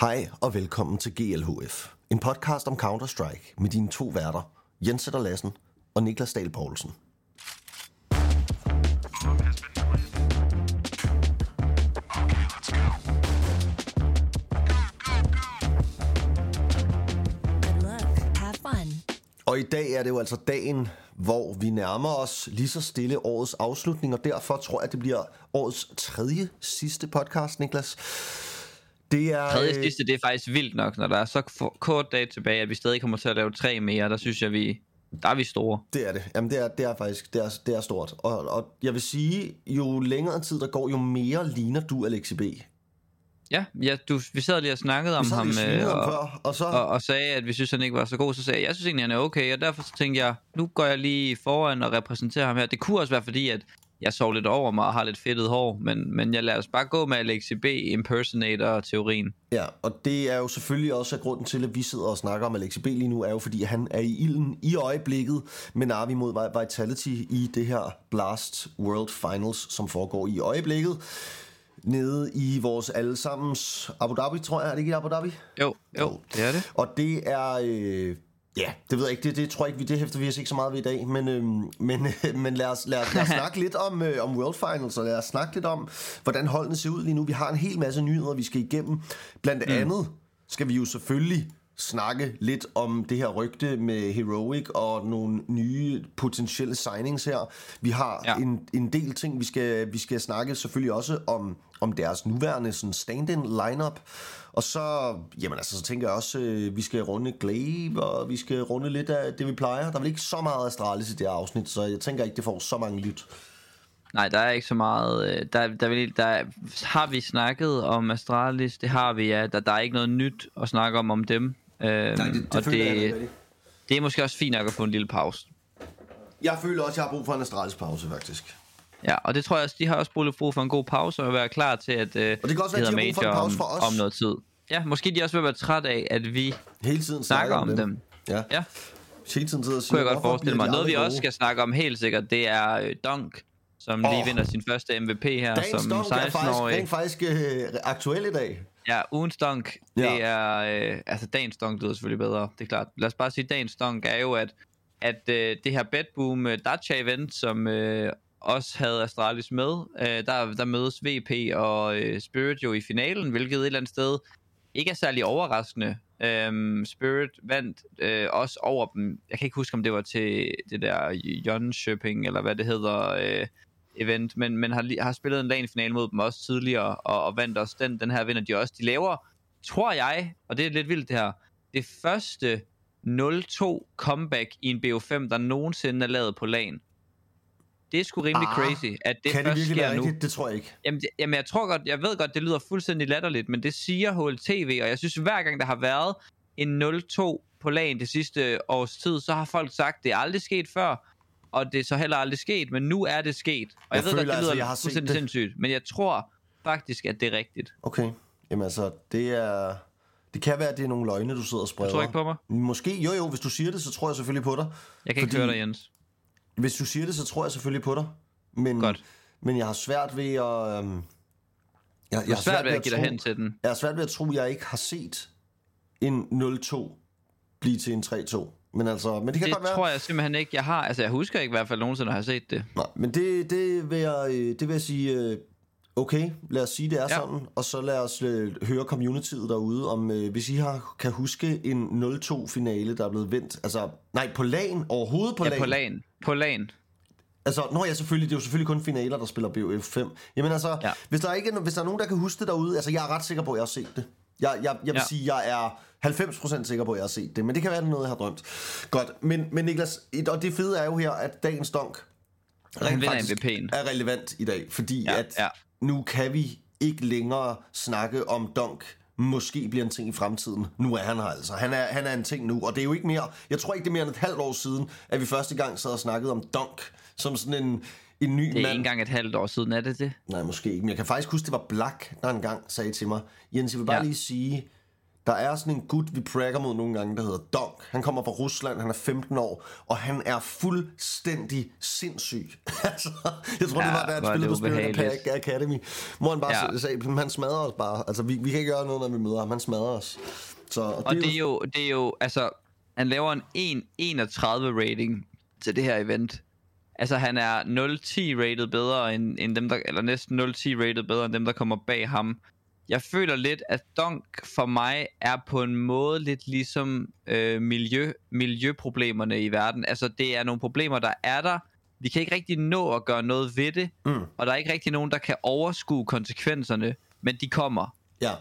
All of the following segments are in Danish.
Hej og velkommen til GLHF, en podcast om Counter-Strike med dine to værter, Jens Sætter Lassen og Niklas Dahl Poulsen. Og i dag er det jo altså dagen, hvor vi nærmer os lige så stille årets afslutning, og derfor tror jeg, det bliver årets tredje sidste podcast, Niklas. Det er... Tredje øh, sidste, det er faktisk vildt nok, når der er så kort dag tilbage, at vi stadig kommer til at lave tre mere. Der synes jeg, vi der er vi store. Det er det. Jamen, det er, det er faktisk det er, det er stort. Og, og jeg vil sige, jo længere tid der går, jo mere ligner du Alexi B. Ja, ja du, vi sad lige og snakkede om ham, og øh, svinede ham og, før, og så... og, og sagde, at vi synes, han ikke var så god. Så sagde jeg, jeg synes egentlig, han er okay, og derfor så tænkte jeg, nu går jeg lige foran og repræsenterer ham her. Det kunne også være fordi, at jeg sov lidt over mig og har lidt fedtet hår, men, men jeg lader os bare gå med Alexi B. impersonator-teorien. Ja, og det er jo selvfølgelig også at grunden til, at vi sidder og snakker om Alexi B lige nu, er jo fordi, han er i ilden i øjeblikket med Navi mod Vitality i det her Blast World Finals, som foregår i øjeblikket. Nede i vores allesammens Abu Dhabi, tror jeg. Er det ikke Abu Dhabi? Jo, jo, det er det. Og det er... Øh, ja, det ved jeg ikke. Det, det tror jeg ikke, vi det hæfter vi os ikke så meget ved i dag. Men, øh, men, øh, men lad, os, lad, os, lad os snakke lidt om, øh, om World Finals, og lad os snakke lidt om, hvordan holdene ser ud lige nu. Vi har en hel masse nyheder, vi skal igennem. Blandt mm. andet skal vi jo selvfølgelig snakke lidt om det her rygte med Heroic og nogle nye potentielle signings her. Vi har. Ja. en, en del ting, vi skal, vi skal snakke selvfølgelig også om, om deres nuværende sådan stand-in lineup. Og så, jamen altså, så tænker jeg også, øh, vi skal runde Glaive, og vi skal runde lidt af det, vi plejer. Der er vel ikke så meget Astralis i det her afsnit, så jeg tænker ikke, det får så mange lyt. Nej, der er ikke så meget. øh, Der, der, vil, der har vi snakket om Astralis, det har vi, ja. Der, der er ikke noget nyt at snakke om om dem. Øhm, og det, det er måske også fint nok at få en lille pause. Jeg føler også, at jeg har brug for en Astralis pause, faktisk. Ja, og det tror jeg også, de har også brug for en god pause og være klar til, at øh, Og det kan også være, de har brug for en pause for om, os. om noget tid. Ja, måske de også vil være træt af, at vi Hele tiden snakker om dem. Ja, Ja, hele tiden sidder og siger, kunne jeg godt forestille mig. Noget vi aldrig også gode? skal snakke om helt sikkert, det er øh, Dunk, som lige Åh. vinder sin første MVP her Dagens som dunk er faktisk, 16-årig. rent faktisk øh, aktuel i dag. Ja, ugens dunk, Ja. det er... Øh, altså, dagens dunk lyder selvfølgelig bedre, det er klart. Lad os bare sige, dagens dunk er jo, at, at øh, det her Bedboom øh, Dacia-event, som øh, også havde Astralis med, øh, der, der mødes VP og øh, Spirit jo i finalen, hvilket et eller andet sted ikke er særlig overraskende. Øhm, Spirit vandt øh, også over dem. Jeg kan ikke huske, om det var til det der Jönköping, eller hvad det hedder, øh, event, men, men har, har spillet en LAN-finale mod dem også tidligere, og, og vandt også den. Den her vinder de også. De laver, tror jeg, og det er lidt vildt det her, det første 0-2 comeback i en BO5, der nogensinde er lavet på LAN. Det er sgu rimelig Ah, crazy, at det kan det først virkelig sker nu. rigtigt? Det tror jeg ikke. Jamen, det, jamen, jeg tror godt, jeg ved godt, det lyder fuldstændig latterligt, men det siger HLTV, og jeg synes, hver gang der har været en 0-2 på lagen det sidste års tid, så har folk sagt, det er aldrig sket før, og det er så heller aldrig sket, men nu er det sket. Og jeg, Jeg ved godt, det altså, lyder jeg har fuldstændig det. sindssygt, men jeg tror faktisk, at det er rigtigt. Okay. Jamen altså, det er... Det kan være, at det er nogle løgne, du sidder og spreder. Du tror ikke på mig? Måske, jo jo, hvis du siger det, så tror jeg selvfølgelig på dig. Jeg kan ikke høre dig, Jens. Hvis du siger det, så tror jeg selvfølgelig på dig. Men, Godt. men jeg har svært ved at... Øhm, jeg, jeg Det er svært ved at give dig hen til den. Jeg har svært ved at tro, at jeg ikke har set en 0-2 blive til en 3-2. Men altså, men det kan Det godt være. tror jeg simpelthen ikke, jeg har. Altså, jeg husker ikke i hvert fald nogensinde at have set det. Nej, men det, det, vil jeg, øh, det vil jeg sige, øh, okay, lad os sige, det er ja. Sådan, og så lad os øh, høre communityet derude, om øh, hvis I har, kan huske en 0-2-finale, der er blevet vendt, altså, nej, på lagen, overhovedet på Ja, lagen. på lagen. På lagen. Altså, nå ja, selvfølgelig, det er jo selvfølgelig kun finaler, der spiller BOF5. Jamen altså, ja. Hvis, der ikke hvis der er nogen, der kan huske det derude, altså, jeg er ret sikker på, at jeg har set det. Jeg, jeg, jeg vil ja. Sige, jeg er 90% sikker på, at jeg har set det, men det kan være, det er noget, jeg har drømt. Godt, men, men Niklas, og det fede er jo her, at dagens donk vinder faktisk MVP'en. er relevant i dag, fordi Ja, at ja. nu kan vi ikke længere snakke om Donk måske bliver en ting i fremtiden. Nu er han her altså. Han er, han er en ting nu, og det er jo ikke mere... Jeg tror ikke, det er mere end et halvt år siden, at vi første gang sad og snakkede om Donk som sådan en, en ny Det er ikke mand. engang et halvt år siden, er det det? Nej, måske ikke, men jeg kan faktisk huske, det var Black, der engang sagde til mig, Jens, jeg vil bare. Ja. lige sige, Der er sådan en gut, vi prakker mod nogle gange, der hedder Donk. Han kommer fra Rusland, han er 15 år, og han er fuldstændig sindssyg. altså, jeg tror, ja, det var, da han spillede på Spirit. Academy, hvor han bare Ja. ja. sagde, han smadrer os bare. Altså, vi, vi kan ikke gøre noget, når vi møder ham. Han smadrer os. Så, og, Og det er jo, det er jo altså, han laver en 1.31 rating til det her event. Altså, han er 0.10 rated bedre end, end dem, der, eller næsten 0.10 rated bedre end dem, der kommer bag ham. Jeg føler lidt, at Dunk for mig er på en måde lidt ligesom øh, miljø, miljøproblemerne i verden. Altså, det er nogle problemer, der er der. Vi kan ikke rigtig nå at gøre noget ved det, Mm. og der er ikke rigtig nogen, der kan overskue konsekvenserne, men de kommer. Ja,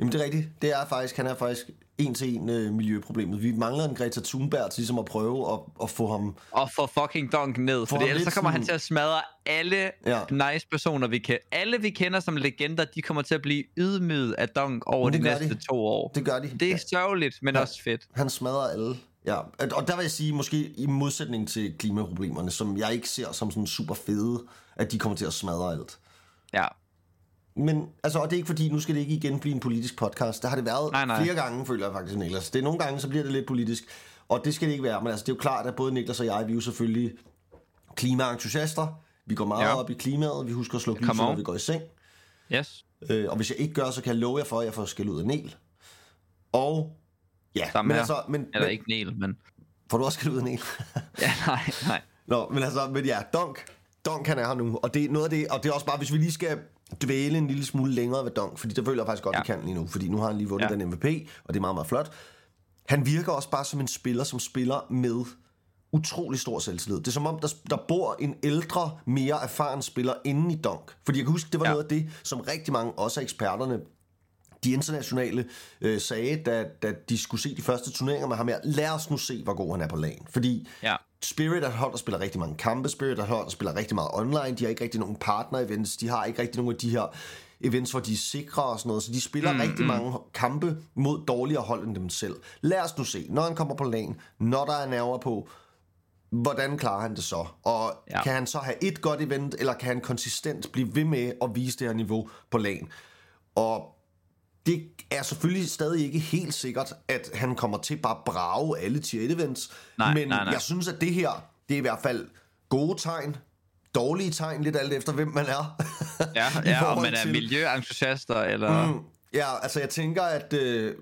Jamen det er rigtigt. Det er faktisk, han er faktisk en til en øh, miljøproblemet. Vi mangler en Greta Thunberg til ligesom at prøve at, at få ham... og få fucking Dunk ned, for ellers så kommer han sådan- til at smadre alle Ja. ja. nice personer, vi kan. Alle vi kender som legender, de kommer til at blive ydmyget af Dunk over de næste de. to år. Det gør de. Det er sørgeligt, men Ja. også fedt. Han smadrer alle. Ja, og der vil jeg sige, måske i modsætning til klimaproblemerne, som jeg ikke ser som sådan super fede, at de kommer til at smadre alt. Ja, Men, altså, og det er ikke fordi, nu skal det ikke igen blive en politisk podcast. Der har det været Nej, nej. flere gange, føler jeg faktisk, Niklas. Det er nogle gange, så bliver det lidt politisk. Og det skal det ikke være. Men altså, det er jo klart, at både Niklas og jeg, vi er jo selvfølgelig klimaentusiaster. Vi går meget Ja. op i klimaet. Vi husker at slukke lyset, når vi går i seng. yes. Øh, og hvis jeg ikke gør, så kan jeg love jer for, at jeg får skæld ud af Nel. Og ja, Samme men her. altså, men, Eller men, ikke Neil, men... får du også skæld ud af Nel? Ja, nej, nej. Nå, men altså, men ja, Donk. Donk han er her nu, og det er noget af det, og det er også bare, hvis vi lige skal dvæle en lille smule længere ved Donk, fordi det føler jeg faktisk godt, Ja. vi kan lige nu, fordi nu har han lige vundet Ja. den MVP, og det er meget, meget flot. Han virker også bare som en spiller, som spiller med utrolig stor selvtillid. Det er som om, der, der bor en ældre, mere erfaren spiller inde i Donk. Fordi jeg kan huske, det var Ja. noget af det, som rigtig mange, også af eksperterne, de internationale øh, sagde, da, da de skulle se de første turneringer med ham her, lad os nu se, hvor god han er på lagen. Fordi Ja. Spirit er et hold, der spiller rigtig mange kampe. Spirit er et hold, der spiller rigtig meget online. De har ikke rigtig nogen partner-events. De har ikke rigtig nogen af de her events, hvor de er sikre og sådan noget. Så de spiller mm, rigtig mange kampe mod dårligere hold end dem selv. Lad os nu se, når han kommer på lagen, når der er nerver på, hvordan klarer han det så? Og ja. kan han så have et godt event, eller kan han konsistent blive ved med at vise det her niveau på lagen? Og det er selvfølgelig stadig ikke helt sikkert, at han kommer til bare at brage alle tier 1 events. Nej, men nej, nej. jeg synes, at det her, det er i hvert fald gode tegn, dårlige tegn, lidt alt efter, hvem man er. Ja, ja om man er til- miljøentusiaster, eller... Mm. Ja, altså jeg tænker, at øh,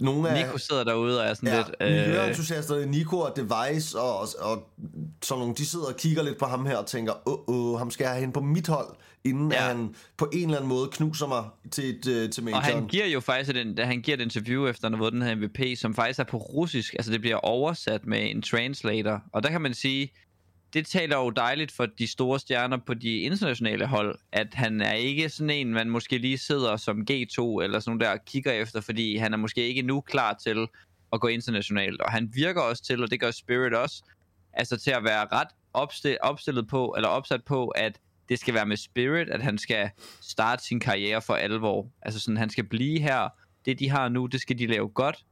nogle af... Nico sidder derude og er sådan Ja, lidt... Øh, miljøentusiasterne, Nico og Device og, og, og sådan nogle, de sidder og kigger lidt på ham her og tænker, åh, åh, ham skal jeg have hen på mit hold, inden Ja. han på en eller anden måde knuser mig til, et, øh, til og majoren. han giver jo faktisk et, han giver et interview efter, vundet den her MVP, som faktisk er på russisk. Altså det bliver oversat med en translator. Og der kan man sige, det taler jo dejligt for de store stjerner på de internationale hold, at han er ikke sådan en, man måske lige sidder som G2 eller sådan der og kigger efter, fordi han er måske ikke nu klar til at gå internationalt. Og han virker også til, og det gør Spirit også, altså til at være ret opstillet på, eller opsat på, at det skal være med Spirit, at han skal starte sin karriere for alvor. Altså sådan, han skal blive her. Det de har nu, det skal de lave godt.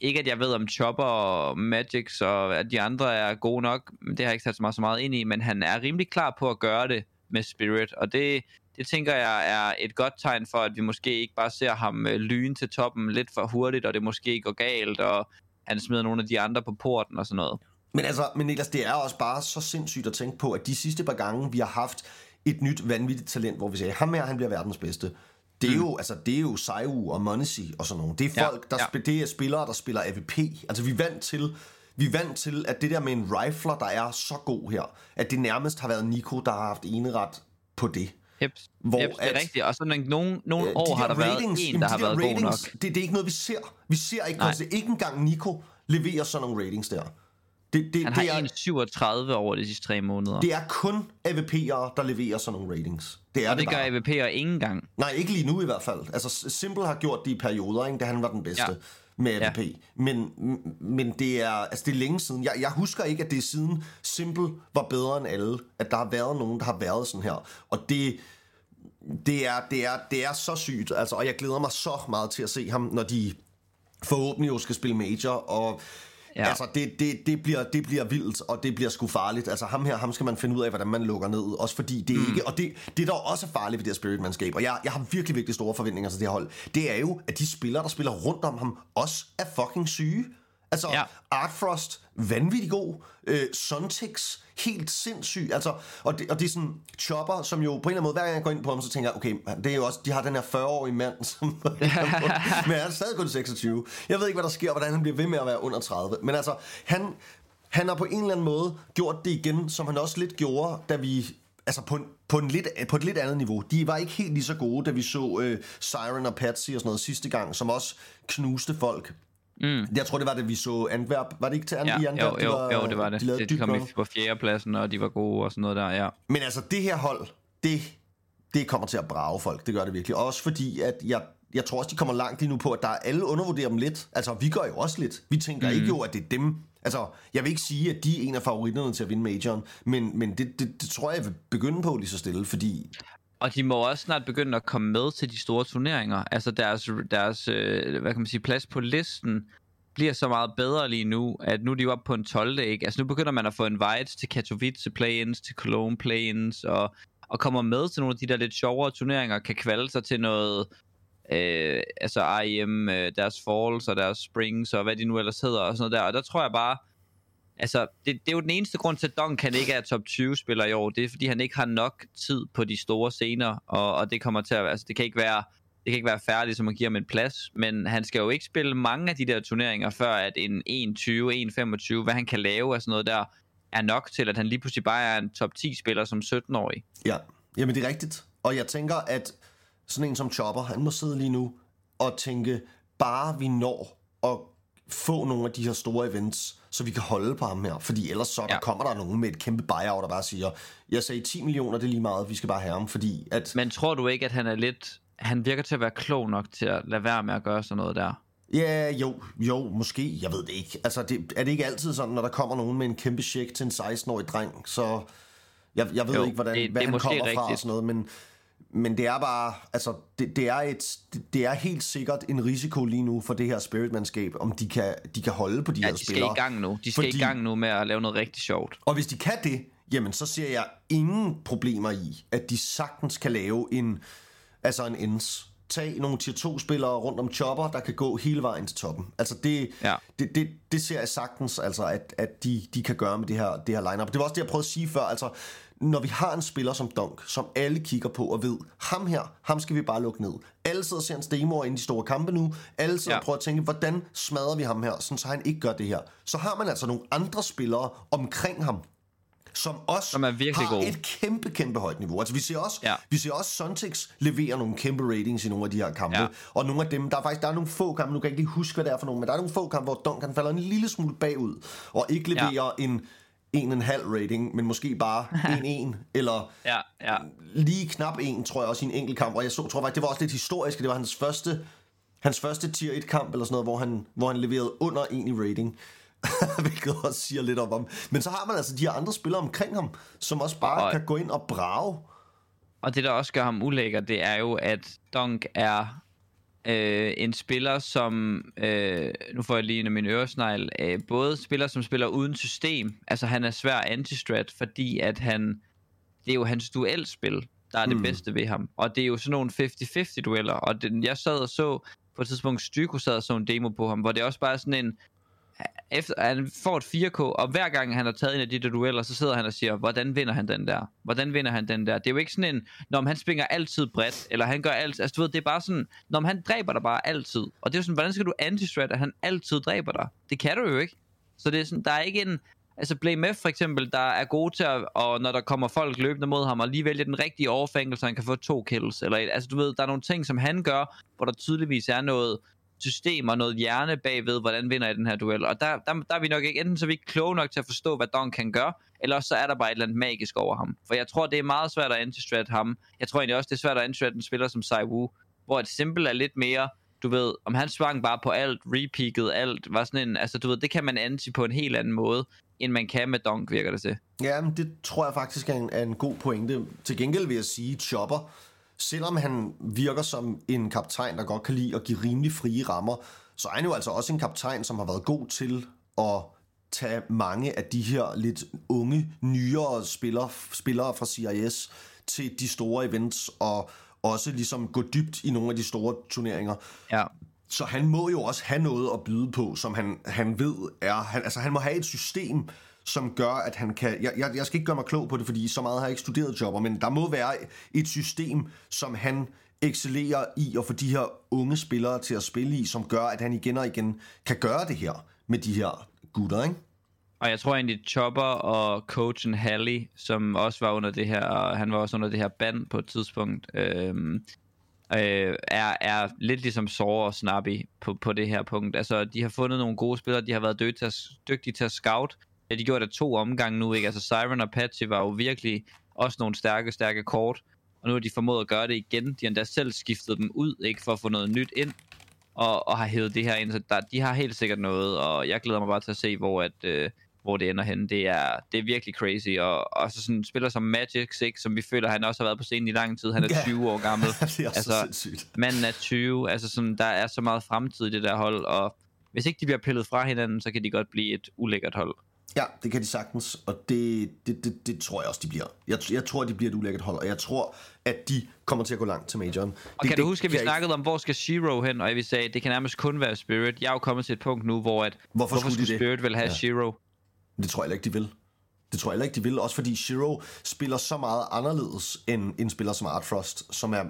Ikke at jeg ved om Chopper og Magix og at de andre er gode nok, men det har jeg ikke sat så meget, så meget ind i, men han er rimelig klar på at gøre det med Spirit, og det, det tænker jeg er et godt tegn for, at vi måske ikke bare ser ham øh, lyne til toppen lidt for hurtigt, og det måske går galt, og han smider nogle af de andre på porten og sådan noget. Men altså, men Niklas, det er også bare så sindssygt at tænke på, at de sidste par gange, vi har haft et nyt vanvittigt talent, hvor vi siger, ham her, han bliver verdens bedste. Det er, mm. jo, altså, det er jo Saiu og Monesi og sådan nogle. Det er Ja, folk, der ja. ja. det er spillere, der spiller AVP. Altså, vi er vant til, vi vant til, at det der med en rifler, der er så god her, at det nærmest har været Nico, der har haft eneret på det. Jeps, Hvor Jeps, det er at- rigtigt. Og sådan nogle, nogle Øh, år de har der der været ratings, en, jamen, der de har der været god nok. ratings, Det, det er ikke noget, vi ser. Vi ser ikke, Nej. konstant, ikke engang Nico leverer sådan nogle ratings der. Det, det, Han det, har er, 1,37 over de sidste tre måneder. det er kun AVP'ere, der leverer sådan nogle ratings. Det er og det, det gør bare. AVP'er ikke engang. Nej, ikke lige nu i hvert fald. Altså, Simple har gjort det i perioder, ikke, da han var den bedste ja. med AVP. Ja. Men, men det er, altså, det er længe siden. Jeg, jeg husker ikke, at det er siden Simple var bedre end alle, at der har været nogen, der har været sådan her. Og det, det, er, det, er, det er så sygt, altså, og jeg glæder mig så meget til at se ham, når de forhåbentlig jo skal spille Major, og Ja. Altså, det, det, det, bliver, det bliver vildt, og det bliver sgu farligt. Altså, ham her, ham skal man finde ud af, hvordan man lukker ned. Også fordi det mm. ikke... Og det, det, der også er farligt ved det her Spirit-mandskab, og jeg, jeg har virkelig, virkelig store forventninger til det her hold, det er jo, at de spillere, der spiller rundt om ham, også er fucking syge. Altså, ja. Art Frost, vanvittig god. Øh, Suntix, helt sindssyg. Altså, og, det, og det er sådan Chopper, som jo på en eller anden måde, hver gang jeg går ind på ham, så tænker jeg, okay, det er jo også, de har den her 40-årige mand, som, men han er stadig kun 26. Jeg ved ikke, hvad der sker, hvordan han bliver ved med at være under 30. Men altså, han, han har på en eller anden måde gjort det igen, som han også lidt gjorde, da vi altså på, en, på, en lidt, på et lidt andet niveau. De var ikke helt lige så gode, da vi så øh, Siren og Patsy og sådan noget sidste gang, som også knuste folk. Mm. Jeg tror, det var det, vi så Antwerp. Var det ikke til Antwerp? Ja, Antwerp, jo, de jo, var, jo, det var det. De, de, de kom run. på fjerdepladsen, og de var gode og sådan noget der, ja. Men altså, det her hold, det, det kommer til at brage folk. Det gør det virkelig. Også fordi, at jeg, jeg tror også, de kommer langt lige nu på, at der er alle undervurderer dem lidt. Altså, vi gør jo også lidt. Vi tænker mm. ikke jo, at det er dem. Altså, jeg vil ikke sige, at de er en af favoritterne til at vinde majoren, men, men det, det, det tror jeg, jeg vil begynde på lige så stille, fordi og de må også snart begynde at komme med til de store turneringer. Altså deres, deres øh, hvad kan man sige, plads på listen bliver så meget bedre lige nu, at nu er de jo oppe på en 12. Ikke? Altså nu begynder man at få invites til Katowice play-ins, til Cologne play-ins, og, og kommer med til nogle af de der lidt sjovere turneringer, kan kvalde sig til noget, øh, altså IEM, øh, deres falls og deres springs, og hvad de nu ellers hedder, og sådan noget der. Og der tror jeg bare, altså det, det er jo den eneste grund til, at Duncan ikke er top 20 spiller i år, det er fordi han ikke har nok tid på de store scener, og, og det kommer til at, altså det kan ikke være det kan ikke være færdigt, som man giver ham en plads, men han skal jo ikke spille mange af de der turneringer, før at en 21, 1,25, hvad han kan lave og sådan noget der, er nok til, at han lige pludselig bare er en top 10-spiller som 17-årig. Ja, jamen det er rigtigt. Og jeg tænker, at sådan en som Chopper, han må sidde lige nu og tænke, bare vi når at få nogle af de her store events, så vi kan holde på ham her. Fordi ellers så ja. der kommer der nogen med et kæmpe buyout, der bare siger, jeg sagde 10 millioner, det er lige meget, vi skal bare have ham, fordi at... Men tror du ikke, at han er lidt han virker til at være klog nok til at lade være med at gøre sådan noget der. Ja, jo, jo, måske. Jeg ved det ikke. Altså, det, er det ikke altid sådan, når der kommer nogen med en kæmpe check til en 16-årig dreng, så... Jeg, jeg ved jo, ikke, hvordan, det, hvad det han kommer rigtigt. fra og sådan noget, men, men det er bare... Altså, det, det, er et, det, er helt sikkert en risiko lige nu for det her spiritmandskab, om de kan, de kan holde på de ja, her de spillere. skal i gang nu. De skal fordi, i gang nu med at lave noget rigtig sjovt. Og hvis de kan det, jamen så ser jeg ingen problemer i, at de sagtens kan lave en Altså en ends. Tag nogle tier 2 spillere rundt om chopper, der kan gå hele vejen til toppen. Altså det, ja. det, det, det ser jeg sagtens, altså at, at de, de kan gøre med det her, det her lineup. Det var også det, jeg prøvede at sige før. Altså, når vi har en spiller som Dunk, som alle kigger på og ved, ham her, ham skal vi bare lukke ned. Alle sidder og ser hans demoer ind i de store kampe nu. Alle sidder ja. og prøver at tænke, hvordan smadrer vi ham her, sådan så han ikke gør det her. Så har man altså nogle andre spillere omkring ham, som også som er virkelig har gode. et kæmpe, kæmpe højt niveau. Altså vi ser også, ja. vi ser også Suntix levere nogle kæmpe ratings i nogle af de her kampe. Ja. Og nogle af dem, der er faktisk der er nogle få kampe, nu kan jeg ikke lige huske, hvad det er for nogle, men der er nogle få kampe, hvor Duncan falder en lille smule bagud, og ikke leverer ja. en en en halv rating, men måske bare en en eller ja, ja. lige knap en, tror jeg også i en enkelt kamp. Og jeg så, tror faktisk, det var også lidt historisk, det var hans første, hans første tier 1 kamp eller sådan noget, hvor han, hvor han leverede under en i rating. hvilket også siger lidt om ham. Men så har man altså de her andre spillere omkring ham, som også bare og, kan gå ind og brage. Og det, der også gør ham ulækker, det er jo, at Dunk er øh, en spiller, som, øh, nu får jeg lige en af mine øresnegl, øh, både spiller, som spiller uden system, altså han er svær antistrat, fordi at han, det er jo hans duelspil, der er det mm. bedste ved ham. Og det er jo sådan nogle 50-50 dueller, og det, jeg sad og så, på et tidspunkt Styko sad og så en demo på ham, hvor det også bare er sådan en, efter, han får et 4K, og hver gang han har taget en af de der dueller, så sidder han og siger, hvordan vinder han den der? Hvordan vinder han den der? Det er jo ikke sådan en, når han springer altid bredt, eller han gør alt, altså du ved, det er bare sådan, når han dræber dig bare altid. Og det er jo sådan, hvordan skal du anti at han altid dræber dig? Det kan du jo ikke. Så det er sådan, der er ikke en, altså Blame F for eksempel, der er god til at, og når der kommer folk løbende mod ham, og lige vælge den rigtige overfængel, så han kan få to kills, eller et, altså du ved, der er nogle ting, som han gør, hvor der tydeligvis er noget, system og noget hjerne bagved, hvordan vinder jeg den her duel. Og der, der, der er vi nok ikke, enten så er vi ikke kloge nok til at forstå, hvad Don kan gøre, eller så er der bare et eller andet magisk over ham. For jeg tror, det er meget svært at antistrat ham. Jeg tror egentlig også, det er svært at antistrat en spiller som Sai Wu, hvor et simple er lidt mere, du ved, om han svang bare på alt, repeakede alt, var sådan en, altså du ved, det kan man anti på en helt anden måde, end man kan med Donk, virker det til. Ja, men det tror jeg faktisk er en, er en god pointe. Til gengæld vil jeg sige, Chopper, selvom han virker som en kaptajn, der godt kan lide at give rimelig frie rammer, så er han jo altså også en kaptajn, som har været god til at tage mange af de her lidt unge, nyere spillere, spillere fra CIS til de store events, og også ligesom gå dybt i nogle af de store turneringer. Ja. Så han må jo også have noget at byde på, som han, han ved er... Han, altså, han må have et system, som gør, at han kan... Jeg, jeg, jeg skal ikke gøre mig klog på det, fordi så meget har jeg ikke studeret jobber, men der må være et system, som han excellerer i at få de her unge spillere til at spille i, som gør, at han igen og igen kan gøre det her med de her gutter, ikke? Og jeg tror egentlig, Chopper og coachen Halley, som også var under det her, og han var også under det her band på et tidspunkt, øh, øh, er, er lidt ligesom Sore og Snappy på, på det her punkt. Altså, de har fundet nogle gode spillere, de har været dygtige til at, dygtige til at scout. Ja, de gjorde det to omgange nu, ikke? Altså, Siren og Patsy var jo virkelig også nogle stærke, stærke kort, og nu har de formået at gøre det igen. De har endda selv skiftet dem ud, ikke? For at få noget nyt ind, og, og har hævet det her ind. Så der, de har helt sikkert noget, og jeg glæder mig bare til at se, hvor at... Øh, hvor det ender henne. Det er, det er virkelig crazy. Og, og så sådan spiller som Magic Six, som vi føler, han også har været på scenen i lang tid. Han er Ja. 20 år gammel. det er Altså, så sindssygt. Manden er 20. Altså sådan, der er så meget fremtid i det der hold. Og hvis ikke de bliver pillet fra hinanden, så kan de godt blive et ulækkert hold. Ja, det kan de sagtens, og det, det, det, det tror jeg også, de bliver. Jeg, jeg tror, de bliver et ulækkert hold, og jeg tror, at de kommer til at gå langt til majoren. Og det, kan du huske, at vi ikke- snakkede om, hvor skal Shiro hen? Og vi sagde, det kan nærmest kun være Spirit. Jeg er jo kommet til et punkt nu, hvor at, Hvorfor skulle de skulle det? Spirit vel have Ja. Shiro? Det tror jeg ikke, de vil. Det tror jeg heller ikke, de vil. Også fordi Shiro spiller så meget anderledes end en spiller som Art Frost, som er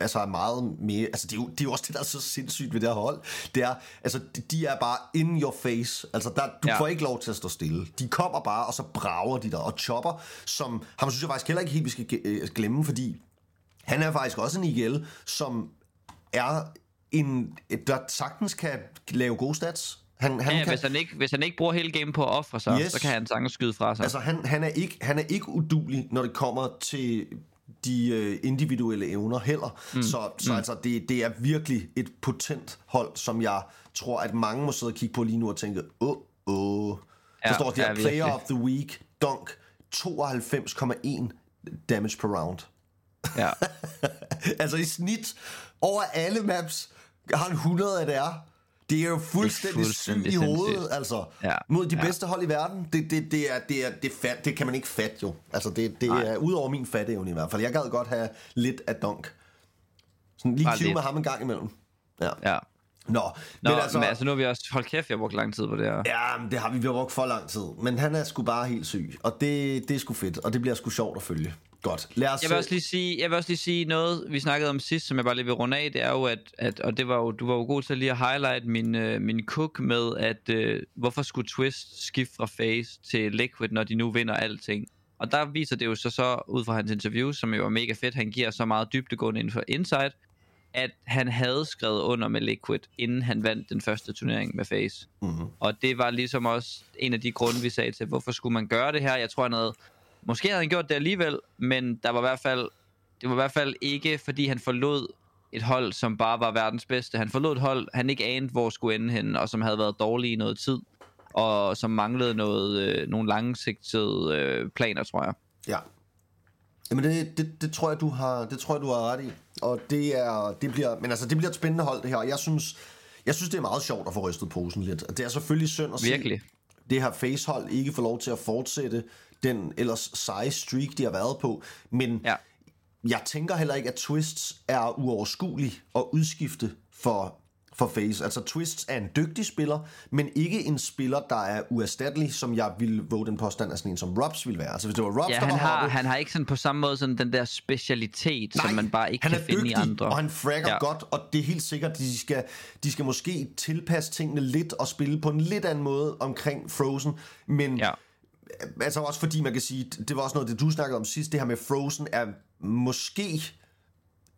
altså er meget mere... Altså, det er, jo, det er jo også det, der er så sindssygt ved det her hold. Det er, altså, de- er bare in your face. Altså, der, du Ja. får ikke lov til at stå stille. De kommer bare, og så brager de der. Og Chopper, som ham synes jeg faktisk heller ikke helt, vi skal øh, glemme, fordi han er faktisk også en IGL, som er en, der sagtens kan lave gode stats. Han, han Ja, kan, hvis, han ikke, hvis han ikke bruger hele game på at ofre sig, Yes. så kan han sagtens skyde fra sig. Altså, han, han, er ikke, han er ikke udulig, når det kommer til de øh, individuelle evner heller. Mm. Så, så mm. altså, det, det er virkelig et potent hold, som jeg tror, at mange må sidde og kigge på lige nu og tænke, åh, åh. Ja, Der står der, ja, player virkelig. of the week, dunk, 92,1 damage per round. Ja. altså i snit over alle maps har han 100 af det er. Det er jo fuldstændig, fuldstændig sygt i hovedet, sindssygt. altså. Ja, Mod de ja. bedste hold i verden. Det, det, det, er, det, er, det, fat, det kan man ikke fatte jo. Altså det, det er ud over min fatteevne i hvert fald. Jeg gad godt have lidt af dunk. Sådan lige Bare kive lidt. med ham en gang imellem. Ja. ja. Nå, Nå, men altså, men altså nu har vi også... Hold kæft, jeg har brugt lang tid på det her. Ja, men det har vi vi har brugt for lang tid. Men han er sgu bare helt syg. Og det, det er sgu fedt. Og det bliver sgu sjovt at følge. Godt. Lad os... Jeg vil, også lige sige, jeg vil også lige sige noget, vi snakkede om sidst, som jeg bare lige vil runde af, det er jo, at, at og det var jo, du var jo god til lige at highlight min, øh, min cook med, at øh, hvorfor skulle Twist skifte fra Face til Liquid, når de nu vinder alting. Og der viser det jo så så, ud fra hans interview, som jo er mega fedt, han giver så meget dybdegående inden for Insight, at han havde skrevet under med Liquid, inden han vandt den første turnering med Face. Mhm. Og det var ligesom også en af de grunde, vi sagde til, hvorfor skulle man gøre det her? Jeg tror, han havde, måske havde han gjort det alligevel, men der var i hvert fald, det var i hvert fald ikke, fordi han forlod et hold, som bare var verdens bedste. Han forlod et hold, han ikke anede, hvor skulle ende hen, og som havde været dårlig i noget tid, og som manglede noget, øh, nogle langsigtede øh, planer, tror jeg. Ja. Jamen det, det, det, tror jeg, du har, det tror jeg, du har ret i. Og det, er, det, bliver, men altså, det bliver et spændende hold, det her. Jeg synes, jeg synes, det er meget sjovt at få rystet posen lidt. Og det er selvfølgelig synd at Virkelig. se det her facehold ikke få lov til at fortsætte den ellers seje streak, de har været på. Men Ja. jeg tænker heller ikke, at Twists er uoverskuelig at udskifte for, for Face. Altså Twists er en dygtig spiller, men ikke en spiller, der er uerstattelig, som jeg ville våge den påstand af sådan en som Robs ville være. Altså hvis det var Robs, Ja, der han var har, hoppet, han har ikke sådan på samme måde sådan den der specialitet, Nej, som man bare ikke han kan er finde dygtig, i andre. og han fragger Ja. godt, og det er helt sikkert, de skal, de skal måske tilpasse tingene lidt og spille på en lidt anden måde omkring Frozen, men Ja. Altså også fordi man kan sige, det var også noget, det du snakkede om sidst, det her med Frozen er måske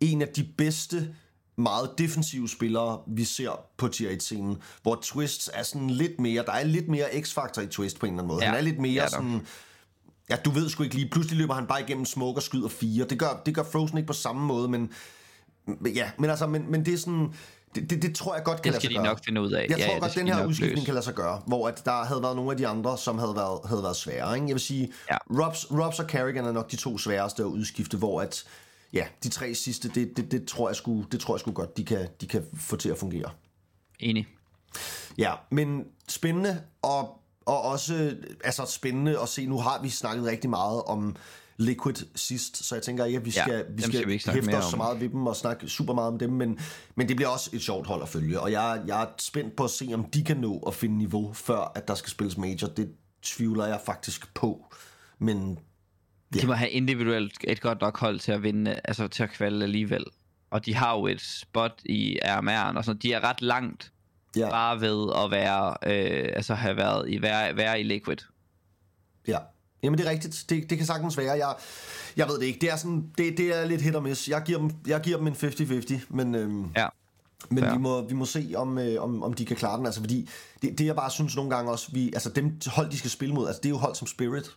en af de bedste meget defensive spillere, vi ser på tier 1-scenen, hvor Twists er sådan lidt mere, der er lidt mere x-faktor i Twist på en eller anden måde. Ja, Han er lidt mere er der. sådan, ja, du ved sgu ikke lige, pludselig løber han bare igennem smoke og skyder fire. Det gør, det gør Frozen ikke på samme måde, men ja, men altså, men, men det er sådan, det, det, det tror jeg godt kan Det lade skal sig de gøre. nok finde ud af. Jeg Ja, tror ja, godt, skal den de her udskiftning løse. kan lade sig gøre, hvor at der havde været nogle af de andre, som havde været, havde været svære. Ikke? Jeg vil sige, Ja. Robs, Robs og Carrigan er nok de to sværeste at udskifte, hvor at, ja, de tre sidste, det, det, det, tror jeg sgu, det tror jeg sgu godt, de kan, de kan få til at fungere. Enig. Ja, men spændende, og, og også altså spændende at se, nu har vi snakket rigtig meget om Liquid sidst, så jeg tænker ikke, at vi Ja, skal, dem vi skal skal, vi ikke hæfte os så om. meget ved dem og snakke super meget om dem, men, men det bliver også et sjovt hold at følge, og jeg, jeg er spændt på at se, om de kan nå at finde niveau, før at der skal spilles major. Det tvivler jeg faktisk på, men De må have individuelt et godt nok hold til at vinde, altså til at kvalde alligevel. Og de har jo et spot i RMR'en og sådan De er ret langt ja, bare ved at være, øh, altså have været i, være, være i Liquid. ja. Jamen det er rigtigt, det, det kan sagtens være. Jeg, jeg ved det ikke, det er, sådan, det, det er lidt hit og miss. Jeg giver dem, jeg giver dem en 50-50, men... Øhm, Ja. Men vi må, vi må se, om, øh, om, om de kan klare den. Altså, fordi det, det, jeg bare synes nogle gange også, vi, altså dem hold, de skal spille mod, altså det er jo hold som Spirit.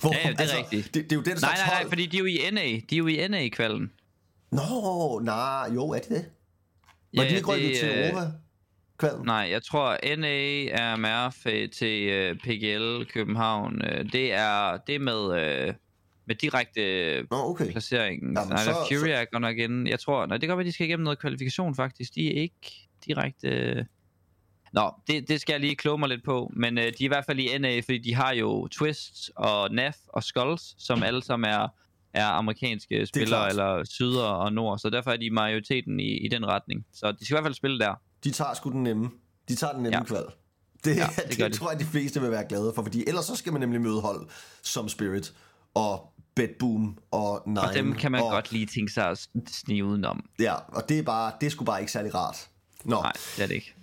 Hvor, Ja, ja, det er rigtigt. Det, det er jo det, der Nej, nej, nej, fordi de er jo i NA. De er jo i NA i kvalden. Nå, nej, jo, er de det? Var de ikke rykket til øh, Europa? Kvalden? Nej, jeg tror NA er MRF til uh, PGL København. Uh, det er det er med øh, med direkte øh, Nå, okay. placeringen. Jamen, nej, så- så, Fury er godt nok inde. Jeg tror, nej, det kan godt være, de skal igennem noget kvalifikation faktisk. De er ikke direkte... øh, Nå, det, det skal jeg lige kloge mig lidt på. Men øh, de er i hvert fald i NA, fordi de har jo Twist og NAF og Skulls, som alle sammen er, er amerikanske spillere, klart. eller syder og nord. Så derfor er de majoriteten i, i den retning. Så de skal i hvert fald spille der. De tager sgu den nemme. De tager den nemme ja. Kval. Det, ja, det det, det de. tror jeg, de fleste vil være glade for, fordi ellers så skal man nemlig møde hold som Spirit og Bedboom og Nine. Og dem kan man og, godt lige tænke sig at snige udenom. Ja, og det er, bare, det er sgu bare ikke særlig rart. Nå, Nej, det er det ikke.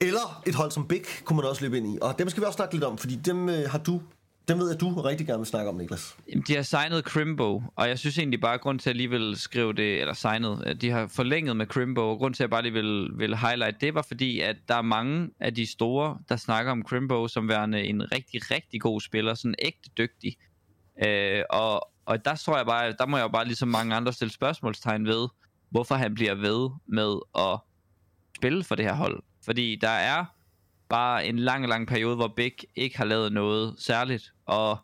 Eller et hold som Big kunne man også løbe ind i. Og dem skal vi også snakke lidt om, fordi dem øh, har du... Den ved jeg, du rigtig gerne vil snakke om, Niklas. Jamen, De har signet Crimbo, og jeg synes egentlig bare, at grund til at jeg lige vil skrive det, eller signet, at de har forlænget med Crimbo, og grund til at jeg bare lige vil, vil highlight det, var fordi, at der er mange af de store, der snakker om Crimbo som værende en rigtig, rigtig god spiller, sådan ægte dygtig. Øh, og, og der tror jeg bare, der må jeg jo bare ligesom mange andre stille spørgsmålstegn ved, hvorfor han bliver ved med at spille for det her hold. Fordi der er bare en lang, lang periode, hvor Big ikke har lavet noget særligt, og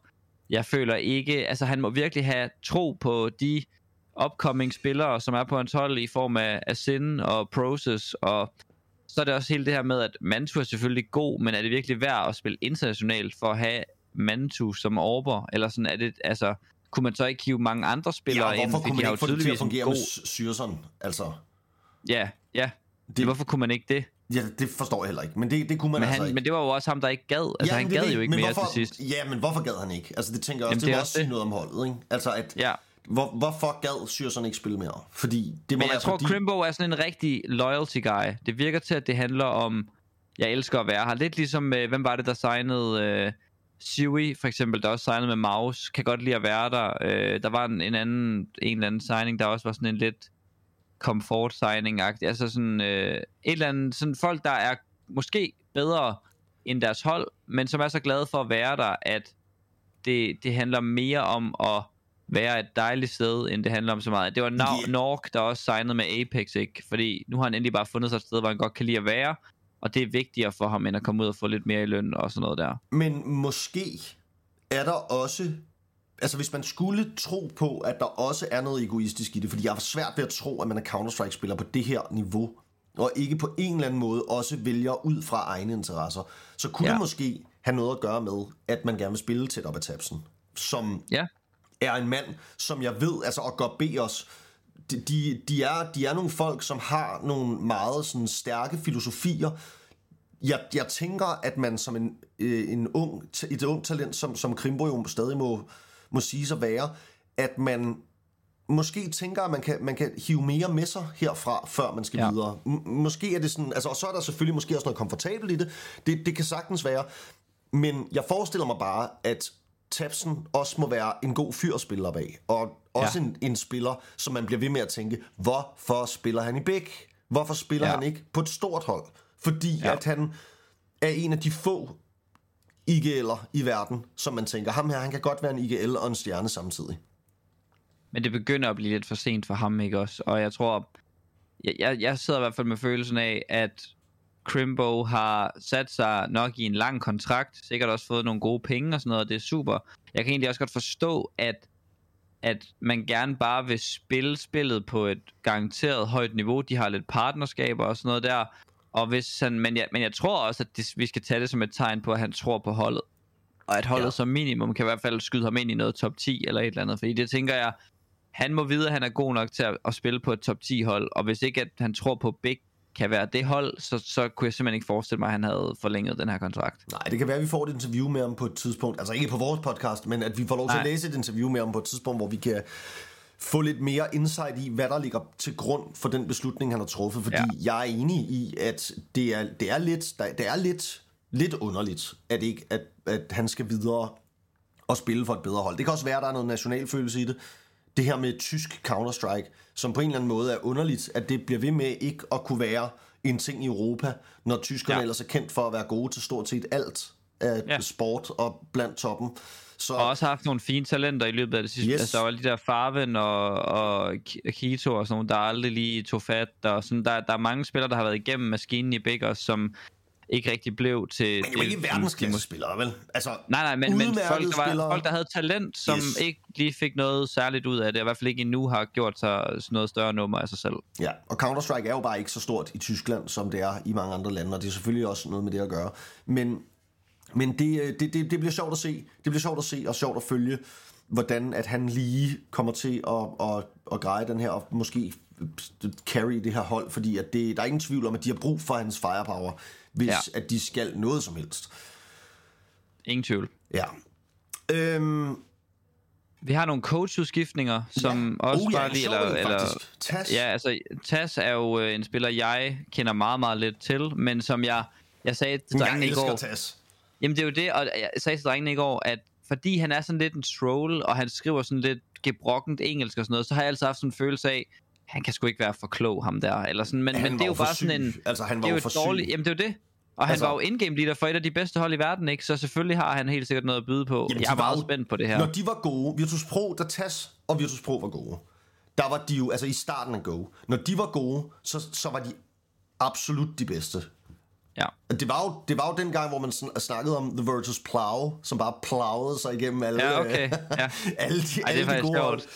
jeg føler ikke, altså han må virkelig have tro på de upcoming spillere, som er på hans hold i form af Asin og Process, og så er det også hele det her med, at Mantu er selvfølgelig god, men er det virkelig værd at spille internationalt for at have Mantu som orber, eller sådan er det, altså, kunne man så ikke hive mange andre spillere Ja, ind, hvorfor fordi kunne de man har jo tydeligvis en god, med Syrson? Altså, ja, ja, det... hvorfor kunne man ikke det? Ja, det forstår jeg heller ikke. Men det, det kunne man Men, altså han, ikke. men det var jo også ham, der ikke gad, altså Ja, han det gad ved- jo ikke men mere hvorfor, til sidst. Ja, men hvorfor gad han ikke? Altså, det tænker jeg også, Jamen, det, det må også sige det. noget om holdet, ikke? Altså, at, Ja. hvor, hvorfor gad Syrson ikke spille mere? Fordi det må Men være jeg tror, fordi... Crimbo er sådan en rigtig loyalty guy. Det virker til, at det handler om, jeg elsker at være her. Lidt ligesom, øh, hvem var det, der signede øh, Siwi, for eksempel, der også signede med Maus, kan godt lide at være der. Øh, der var en, en anden, en eller anden signing, der også var sådan en lidt comfort signing -agtig. Altså sådan øh, et eller andet, sådan folk, der er måske bedre end deres hold, men som er så glade for at være der, at det, det handler mere om at være et dejligt sted, end det handler om så meget. Det var Nor- Ja. Nork, der også signede med Apex, ikke? Fordi nu har han endelig bare fundet sig et sted, hvor han godt kan lide at være, og det er vigtigere for ham, end at komme ud og få lidt mere i løn og sådan noget der. Men måske er der også... Altså, hvis man skulle tro på, at der også er noget egoistisk i det, fordi jeg har svært ved at tro, at man er Counter-Strike-spiller på det her niveau, og ikke på en eller anden måde også vælger ud fra egne interesser, så kunne ja. Det måske have noget at gøre med, at man gerne vil spille tæt op ad tabsen, som Ja, er en mand, som jeg ved, altså og gør be os, de, de, de, er, de er nogle folk, som har nogle meget sådan, stærke filosofier. Jeg, jeg tænker, at man som en, øh, en ung, et ung talent, som, som Krimbo jo stadig må, må sige sig være, at man måske tænker, at man kan, man kan hive mere med sig herfra, før man skal ja. Videre. M- måske er det sådan, altså, og så er der selvfølgelig måske også noget komfortabelt i det. det. Det kan sagtens være. Men jeg forestiller mig bare, at Tabsen også må være en god fyr at spille op af. Og også ja. En, en spiller, som man bliver ved med at tænke, hvorfor spiller han i Bæk? Hvorfor spiller ja. Han ikke på et stort hold? Fordi. Ja. at han er en af de få IGL'er i verden, som man tænker, ham her, han kan godt være en IGL og en stjerne samtidig. men det begynder at blive lidt for sent for ham, ikke også? Og jeg tror, jeg, jeg, jeg sidder i hvert fald med følelsen af, at Crimbo har sat sig nok i en lang kontrakt, sikkert også fået nogle gode penge og sådan noget, og det er super. Jeg kan egentlig også godt forstå, at, at man gerne bare vil spille spillet på et garanteret højt niveau. De har lidt partnerskaber og sådan noget der, og hvis han, men, jeg, men jeg tror også, at det, vi skal tage det som et tegn på, at han tror på holdet. Og at holdet Ja. som minimum kan i hvert fald skyde ham ind i noget top 10 eller et eller andet. Fordi det tænker jeg, han må vide, at han er god nok til at, at spille på et top 10 hold. Og hvis ikke at han tror på, at Big kan være det hold, så, så kunne jeg simpelthen ikke forestille mig, at han havde forlænget den her kontrakt. Nej, det kan være, at vi får et interview med ham på et tidspunkt. Altså ikke på vores podcast, men at vi får lov til at Nej. læse et interview med ham på et tidspunkt, hvor vi kan få lidt mere insight i, hvad der ligger til grund for den beslutning, han har truffet. Fordi ja. jeg er enig i, at det er, det er lidt, der- det er lidt, lidt underligt, at, ikke, at, at han skal videre og spille for et bedre hold. Det kan også være, at der er noget nationalfølelse i det. Det her med tysk Counter-Strike, som på en eller anden måde er underligt, at det bliver ved med ikke at kunne være en ting i Europa, når tyskerne ja. Ja. ellers er kendt for at være gode til stort set alt af ja. Sport og blandt toppen. Så Og også haft nogle fine talenter i løbet af det sidste. Yes. Altså, der var alle de der Farven og, og Ki- Kito og sådan nogle, der aldrig lige tog fat. Og sådan, der, der er mange spillere, der har været igennem maskinen i også, som ikke rigtig blev til... men jo ikke til- verdensklasse spillere, vel? Altså, Nej, nej, men, men folk, der var, spillere. folk, der havde talent, som yes. ikke lige fik noget særligt ud af det, og i hvert fald ikke endnu har gjort sig sådan noget større nummer af sig selv. Ja, og Counter-Strike er jo bare ikke så stort i Tyskland, som det er i mange andre lande, og det er selvfølgelig også noget med det at gøre. Men, men det, øh, det, det, det bliver sjovt at se. Det bliver sjovt at se og sjovt at følge, hvordan at han lige kommer til at, at, at greje den her, og måske carry det her hold, fordi at det, der er ingen tvivl om, at de har brug for hans firepower, hvis ja. At de skal noget som helst. Ingen tvivl. Ja. Øhm, Vi har nogle coachudskiftninger, som ja. også oh, ja, bare lige... Eller, eller, faktisk. Tas. Ja, altså, Tas er jo øh, en spiller, jeg kender meget, meget lidt til, men som jeg, jeg sagde til drengene i går... Tas. Jamen, det er jo det, og jeg sagde til drengene i går, at fordi han er sådan lidt en troll, og han skriver sådan lidt gebrokkent engelsk og sådan noget, så har jeg altid haft sådan en følelse af, han kan sgu ikke være for klog, ham der, eller sådan, men, Han men det er jo bare sådan syg. en... Altså, han var det er jo dårligt... Jamen, det er jo det. Og han Altså- var jo in-game leader for et af de bedste hold i verden, ikke? Så selvfølgelig har han helt sikkert noget at byde på. Jamen, jeg er meget jo- spændt på det her. Når de var gode, Virtus Pro, der TAS og Virtus Pro var gode, der var de jo, altså i starten af Go, når de var gode, så, så var de absolut de bedste. Ja. Det var, jo, det var jo den gang, hvor man sn- snakkede om The Virtus Plow, som bare plowede sig igennem alle, Ja, okay. Ja. alle de, Ej, alle de gode sjovt.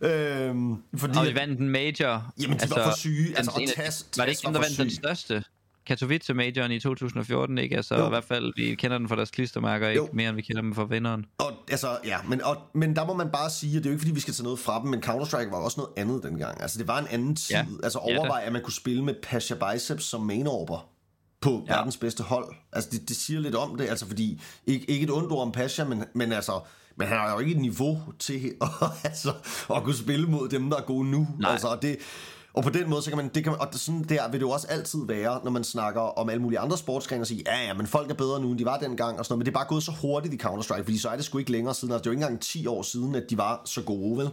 Øhm, fordi, Og de vandt en major. Jamen, de var for syge. Altså, en Tas- var det ikke dem, der vandt den største? Katowice majoren i 2014, ikke? Altså, Jo. i hvert fald, vi kender den for deres klistermærker, ikke Jo. mere, end vi kender dem for vinderen. Og, altså, ja, men, og, men der må man bare sige, at det er jo ikke fordi, vi skal tage noget fra dem, men Counter-Strike var også noget andet dengang. Altså, det var en anden tid. Ja. Altså, Ja, overvej, at man kunne spille med Pasha Biceps som main-orber på ja. Verdens bedste hold. Altså, det, det siger lidt om det, altså, fordi, ikke, ikke et ondt ord om Pasha, men, men altså, men han har jo ikke et niveau til at, altså, at kunne spille mod dem, der er gode nu. Nej. Altså, og det, og på den måde, så kan man, det kan man, og det, sådan der vil det jo også altid være, når man snakker om alle mulige andre sportsgrene, og sige, ja, ja, men folk er bedre nu, end de var dengang, og sådan noget, men det er bare gået så hurtigt i Counter-Strike, fordi så er det sgu ikke længere siden, altså det er jo ikke engang 10 år siden, at de var så gode, vel?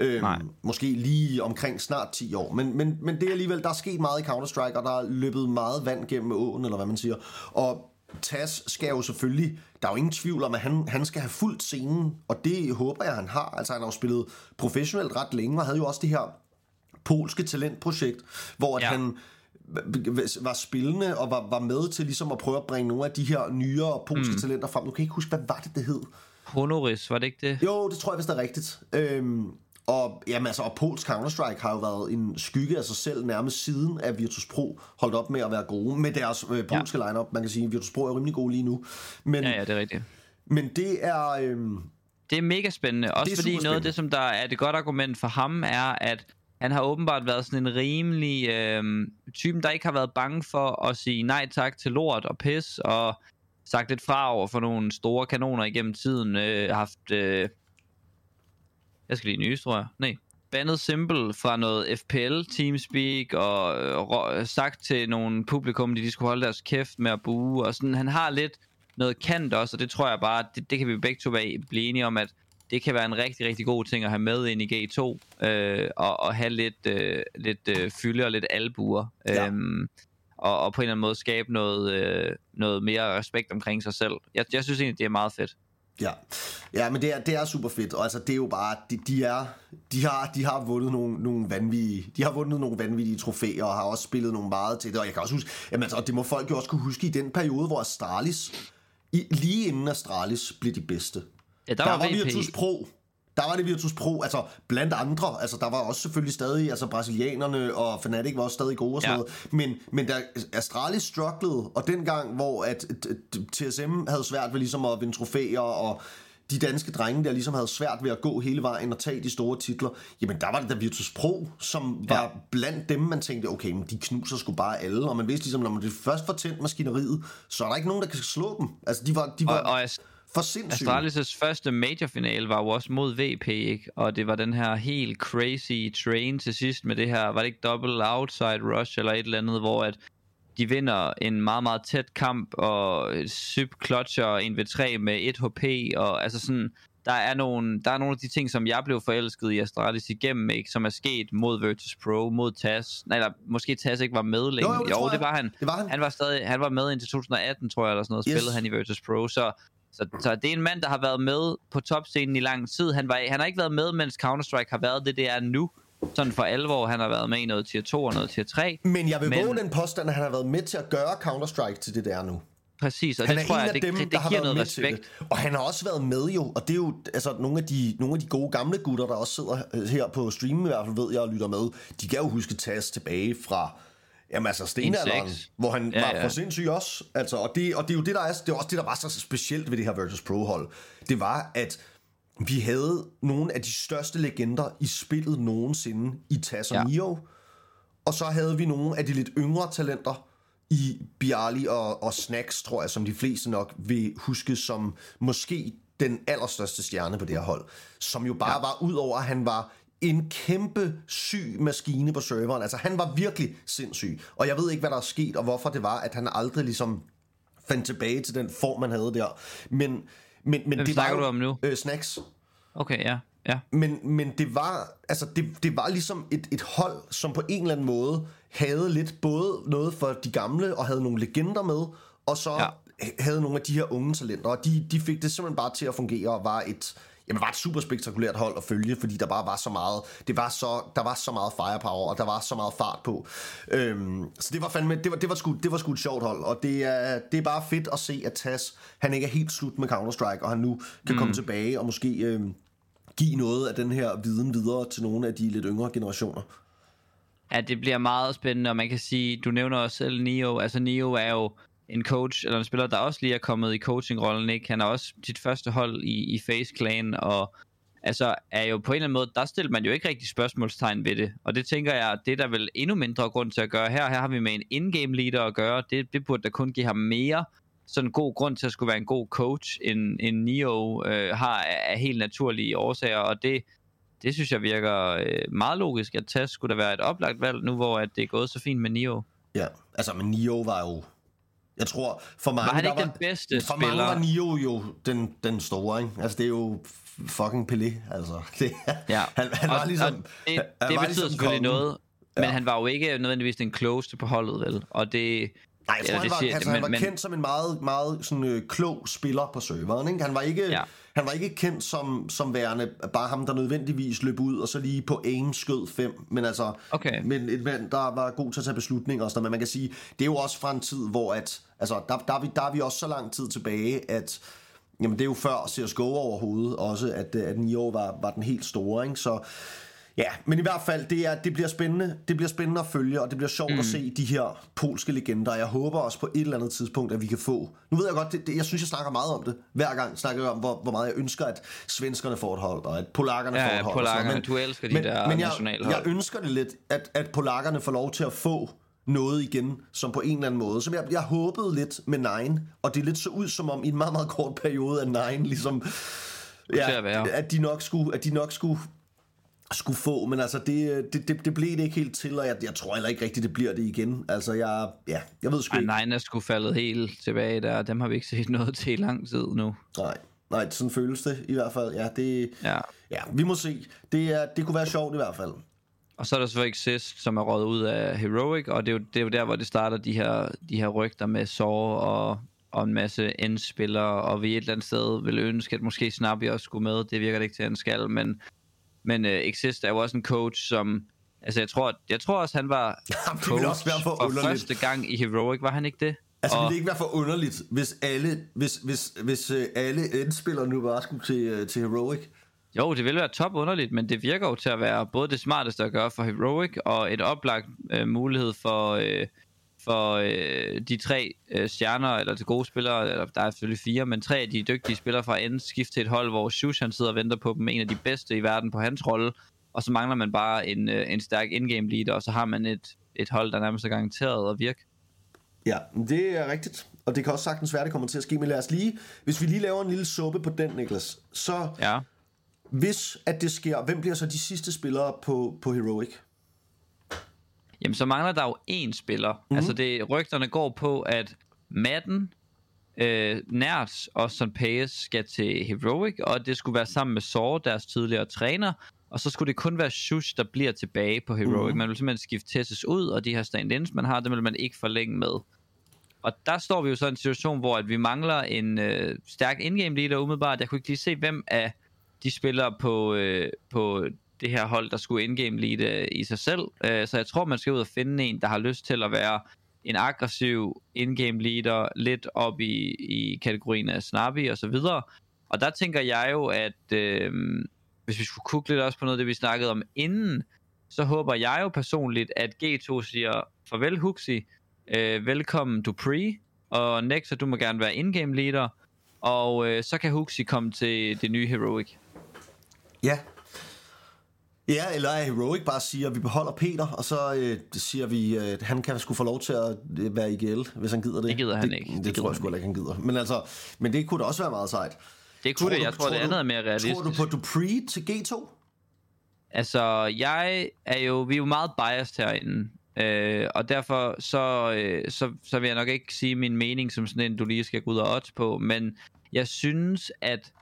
Øhm, Nej. måske lige omkring snart 10 år, men, men, men det er alligevel, der er sket meget i Counter-Strike, og der er løbet meget vand gennem åen, eller hvad man siger, og Tas skal jo selvfølgelig, der er jo ingen tvivl om, at han, han skal have fuldt scenen, og det håber jeg, han har. Altså han har jo spillet professionelt ret længe, og havde jo også det her polske talentprojekt, hvor ja. Ja. han var spillende og var, var med til ligesom at prøve at bringe nogle af de her nyere polske mm. talenter frem. Du kan ikke huske, hvad var det, det hed? Honoris, var det ikke det? Jo, det tror jeg, hvis det er rigtigt. Øhm, og, jamen, altså, og Pols Counter-Strike har jo været en skygge af sig selv nærmest siden, at Virtus Pro holdt op med at være gode med deres øh, polske ja. line-up. Man kan sige, at Virtus Pro er rimelig gode lige nu. Men, Ja, ja, det er rigtigt. men det er... Øhm, Det er mega spændende. Også Det fordi noget af det, som der er et godt argument for ham, er, at han har åbenbart været sådan en rimelig øh, typen, der ikke har været bange for at sige nej tak til lort og pis, og sagt lidt fra over for nogle store kanoner igennem tiden. Øh, haft... Øh, jeg skal lige nyes, tror jeg. Nej. Bandet Simple fra noget FPL Teamspeak og øh, rå- sagt til nogle publikum, de, de skulle holde deres kæft med at bue og sådan. Han har lidt noget kant også, og det tror jeg bare, det, det kan vi begge to være, blive enige om, at det kan være en rigtig, rigtig god ting at have med ind i G2, øh, og, og have lidt, øh, lidt øh, fylde og lidt albuer. Ja. Øhm, og, og på en eller anden måde skabe noget, øh, noget mere respekt omkring sig selv. Jeg, jeg synes egentlig, det er meget fedt. Ja, ja men det er, det er super fedt, og altså det er jo bare, de, de, er, de, har, de har vundet nogle, nogle vanvittige, de har vundet nogle vanvittige trofæer, og har også spillet nogle meget til det, og jeg kan også huske, jamen altså, og det må folk jo også kunne huske i den periode, hvor Astralis, i, lige inden Astralis blev de bedste. Ja, der, Der var, var. Virtus Pro, der der var det Virtus Pro, altså blandt andre, altså der var også selvfølgelig stadig, altså brasilianerne og Fnatic var også stadig gode og sådan Ja. noget, men, men da Astralis strugglede, og dengang, hvor at, TSM havde svært ved ligesom at vinde trofæer, og de danske drenge der ligesom havde svært ved at gå hele vejen og tage de store titler, jamen der var det da Virtus Pro, som var Ja. blandt dem, man tænkte, okay, men de knuser sgu bare alle, og man vidste ligesom, når man først får tændt maskineriet, så er der ikke nogen, der kan slå dem. Altså, de var, de var Og, og for sindssyge. Astralis' første major-finale var jo også mod VP, ikke? Og det var den her helt crazy train til sidst med det her, var det ikke double outside rush eller et eller andet, hvor at de vinder en meget, meget tæt kamp, og syp clutcher 1v3 med 1 HP, og altså sådan, der er, nogle, der er nogle af de ting, som jeg blev forelsket i Astralis igennem, ikke? Som er sket mod Virtus Pro, mod TAS. Nej, eller måske TAS ikke var med længe. Jo, jo, det tror det var han. Det var han. Han var stadig, han var med indtil 2018, tror jeg, eller sådan noget, Yes. spillede han i Virtus Pro, så, så, så det er en mand, der har været med på topscenen i lang tid. Han, var, han har ikke været med, mens Counter-Strike har været det, det er nu. Sådan for alvor, han har været med i noget tier 2 og noget tier 3. Men jeg vil Men- våge den påstand, at han har været med til at gøre Counter-Strike til det, der er nu. Præcis, og Han det er tror en jeg, af det, dem, det, der det har giver været noget respekt. det. Og han har også været med jo, og det er jo altså nogle af de, nogle af de gode gamle gutter, der også sidder her på streamen i hvert fald, ved jeg og lytter med. De kan jo huske Tas tilbage fra Jamen altså stenalderen, 1.6. hvor han Ja, var ja. for sindssyg også. Altså, og, det, og det er jo det, der er, det er også det, der var så specielt ved det her Virtus Pro-hold. Det var, at vi havde nogle af de største legender i spillet nogensinde i Tas og Ja. Nio. Og så havde vi nogle af de lidt yngre talenter i Bialy og, og Snacks, tror jeg, som de fleste nok vil huske som måske den allerstørste stjerne på det her hold. Som jo bare ja. var, ud over at han var en kæmpe syg maskine på serveren. Altså han var virkelig sindssyg. Og jeg ved ikke, hvad der er sket, og hvorfor det var, at han aldrig ligesom fandt tilbage til den form, man havde der. Men, men, men Hvem det var jo, du om nu? Øh, snacks. Okay, ja. ja. Men, men det var altså det, det var ligesom et, et hold, som på en eller anden måde havde lidt både noget for de gamle, og havde nogle legender med, og så ja. havde nogle af de her unge talenter, og de, de fik det simpelthen bare til at fungere, og var et, jamen var et super spektakulært hold at følge, fordi der bare var så meget, det var så, der var så meget firepower, og der var så meget fart på. Øhm, så det var fandme, det var, det var, sgu, det var sgu et sjovt hold, og det er, det er bare fedt at se, at Tas, han ikke er helt slut med Counter-Strike, og han nu kan mm. komme tilbage og måske øhm, give noget af den her viden videre til nogle af de lidt yngre generationer. Ja, det bliver meget spændende, og man kan sige, du nævner også selv Neo. Altså Neo er jo en coach, eller en spiller, der også lige er kommet i coachingrollen, ikke? Han er også sit første hold i, i Face Clan, og altså er jo på en eller anden måde, der stiller man jo ikke rigtig spørgsmålstegn ved det. Og det tænker jeg, det er der vel endnu mindre grund til at gøre her. Her har vi med en in-game leader at gøre. Det, det burde da kun give ham mere sådan en god grund til at skulle være en god coach, end, end Neo øh, har af, af helt naturlige årsager, og det, det synes jeg virker øh, meget logisk, at TAS skulle da være et oplagt valg, nu hvor at det er gået så fint med Nio. Ja, altså, men Nio var jo... Jeg tror, for mange... Var han ikke den bedste for spiller? mange var Nio jo den, den store, ikke? Altså, det er jo fucking Pelé, altså. Det, Ja. han, han var og, ligesom... og det, han det var betyder ligesom selvfølgelig kongen. noget, men Ja. han var jo ikke nødvendigvis den klogeste på holdet, vel? Og det... Nej, jeg tror, eller han var, siger- altså, han var men- kendt som en meget, meget sådan, øh, klog spiller på serveren. Ikke? Han, var ikke, Ja. han var ikke kendt som, som værende bare ham, der nødvendigvis løb ud og så lige på aim skød fem. Men altså, Okay. men et mand, der var god til at tage beslutninger og sådan. Men man kan sige, det er jo også fra en tid, hvor at, altså, der, der, er vi, der er vi også så lang tid tilbage, at Jamen det er jo før CSGO overhovedet også, at, øh, at Nio var, var den helt store, ikke? Så ja, men i hvert fald, det, er, det, bliver spændende, det bliver spændende at følge, og det bliver sjovt mm. at se de her polske legender. Jeg håber også på et eller andet tidspunkt, at vi kan få... Nu ved jeg godt, det, det, jeg synes, jeg snakker meget om det. Hver gang snakker jeg om, hvor, hvor meget jeg ønsker, at svenskerne får et hold, og at polakkerne Ja, får ja, et hold. sådan polakkerne. noget. Du elsker de der men jeg, jeg ønsker det lidt, at, at polakkerne får lov til at få noget igen, som på en eller anden måde. Som jeg, jeg håbede lidt med Nine, og det lidt så ud som om i en meget, meget kort periode, at Nine ligesom... til at at de nok skulle, at de nok skulle skulle få, men altså det, det, det, det blev det ikke helt til, og jeg, jeg tror heller ikke rigtigt, det bliver det igen. Altså jeg, ja, jeg ved sgu Ej, ikke. nej, er sgu faldet helt tilbage der. Dem har vi ikke set noget til i lang tid nu. Nej, nej, sådan føles det i hvert fald. Ja, det, Ja. ja vi må se. Det, er, det kunne være sjovt i hvert fald. Og så er der selvfølgelig Exist, som er røget ud af Heroic, og det er jo, det er jo der, hvor det starter de her, de her rygter med Saw og, og en masse N-spillere, og vi et eller andet sted vil ønske, at måske Snappy også skulle med. Det virker det ikke til, at han skal, men, men uh, Exist er jo også en coach, som... Altså, jeg tror, jeg tror også, han var Jamen, ville også være for for første gang i Heroic, var han ikke det? Altså, og, ville det ikke være for underligt, hvis alle, hvis, hvis, hvis øh, alle indspillere nu bare skulle til, øh, til Heroic? Jo, det vil være top underligt, men det virker jo til at være både det smarteste at gøre for Heroic, og et oplagt øh, mulighed for, øh, for øh, de tre øh, stjerner, eller de gode spillere, eller der er selvfølgelig fire, men tre af de dygtige spillere fra enden skifte til et hold, hvor Shush han sidder og venter på dem, en af de bedste i verden på hans rolle, og så mangler man bare en, øh, en stærk indgame leader, og så har man et, et hold, der nærmest er garanteret at virke. Ja, det er rigtigt. Og det kan også sagtens være, det kommer til at ske. Men lad os lige, hvis vi lige laver en lille suppe på den, Niklas, så Ja. hvis at det sker, hvem bliver så de sidste spillere på, på Heroic? Jamen, så mangler der jo én spiller. Mhm. Mm. Altså, det, rygterne går på, at Madden, øh, Nerds og Son Paes skal til Heroic, og det skulle være sammen med Saw, deres tidligere træner, og så skulle det kun være Shush, der bliver tilbage på Heroic. Mhm. Mm. Man vil simpelthen skifte Tessus ud, og de her stand-ins, man har, dem vil man ikke forlænge med. Og der står vi jo så i en situation, hvor at vi mangler en øh, stærk indgame leader umiddelbart. Jeg kunne ikke lige se, hvem af de spillere på, øh, på det her hold, der skulle indgame lead øh, i sig selv. Øh, så jeg tror, man skal ud og finde en, der har lyst til at være en aggressiv indgame leader, lidt op i, i kategorien af snappy og så videre. Og der tænker jeg jo, at øh, hvis vi skulle kugle lidt også på noget af det, vi snakkede om inden, så håber jeg jo personligt, at G2 siger farvel Huxi, øh, velkommen Dupree, og Nexa, du må gerne være indgame leader, og øh, så kan Huxi komme til det nye Heroic. Ja. Ja, eller at Heroic bare siger, at vi beholder Peter, og så øh, siger vi, at han kan sgu få lov til at øh, være IGL, hvis han gider det. Det gider han det, ikke. Det, Det tror jeg sgu ikke, han gider. Men, altså, men det kunne da også være meget sejt. Det kunne det, jeg tror, det andet er mere realistisk. Tror du på Dupree til G2? Altså, jeg er jo, vi er jo meget biased herinde, øh, og derfor så, øh, så, så vil jeg nok ikke sige min mening som sådan en, du lige skal gå ud og odds på, men jeg synes, at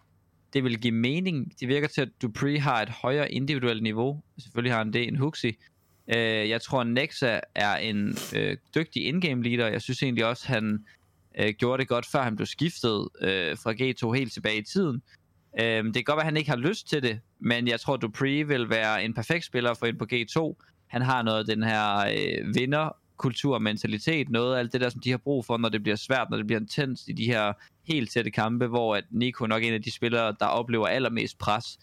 det vil give mening. Det virker til, at Dupree har et højere individuelt niveau. Selvfølgelig har han det en Huxi. Øh, jeg tror, Nexa er en øh, dygtig indgame leader. Jeg synes egentlig også, han øh, gjorde det godt, før han blev skiftet øh, fra G2 helt tilbage i tiden. Øh, det kan godt være, at han ikke har lyst til det, men jeg tror, Dupree vil være en perfekt spiller for ind på G2. Han har noget af den her øh, kultur og mentalitet, noget af alt det der, som de har brug for, når det bliver svært, når det bliver intens i de her helt tætte kampe, hvor at Nico nok er en af de spillere, der oplever allermest pres.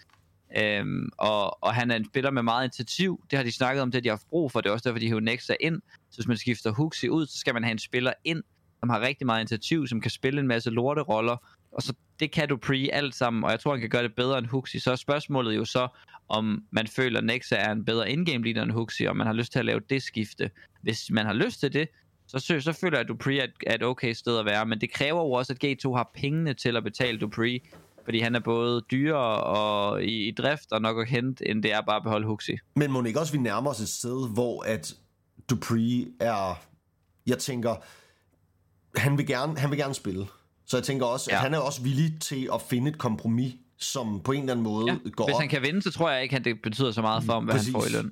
Øhm, og, og han er en spiller med meget initiativ. Det har de snakket om, det de har haft brug for. Det er også derfor, de hæver Nexa ind. Så hvis man skifter Huxi ud, så skal man have en spiller ind, som har rigtig meget initiativ, som kan spille en masse lorteroller. Og så det kan du pre alt sammen, og jeg tror, han kan gøre det bedre end Huxi. Så er spørgsmålet jo så, om man føler, at Nexa er en bedre indgame leader end Huxi, og man har lyst til at lave det skifte. Hvis man har lyst til det, så, så, så føler jeg, at Dupree er et, er et okay sted at være. Men det kræver jo også, at G2 har pengene til at betale Dupree, fordi han er både dyrere og i, i drift og nok at hente, end det er bare at beholde Huxi. Men må ikke også, vi nærmer os et sted, hvor at Dupree er... Jeg tænker, han vil gerne, han vil gerne spille. Så jeg tænker også. Ja. at han er også villig til at finde et kompromis, som på en eller anden måde Ja. går Hvis op. han kan vinde, så tror jeg ikke, at det betyder så meget for ham, hvad Præcis. han får i løn.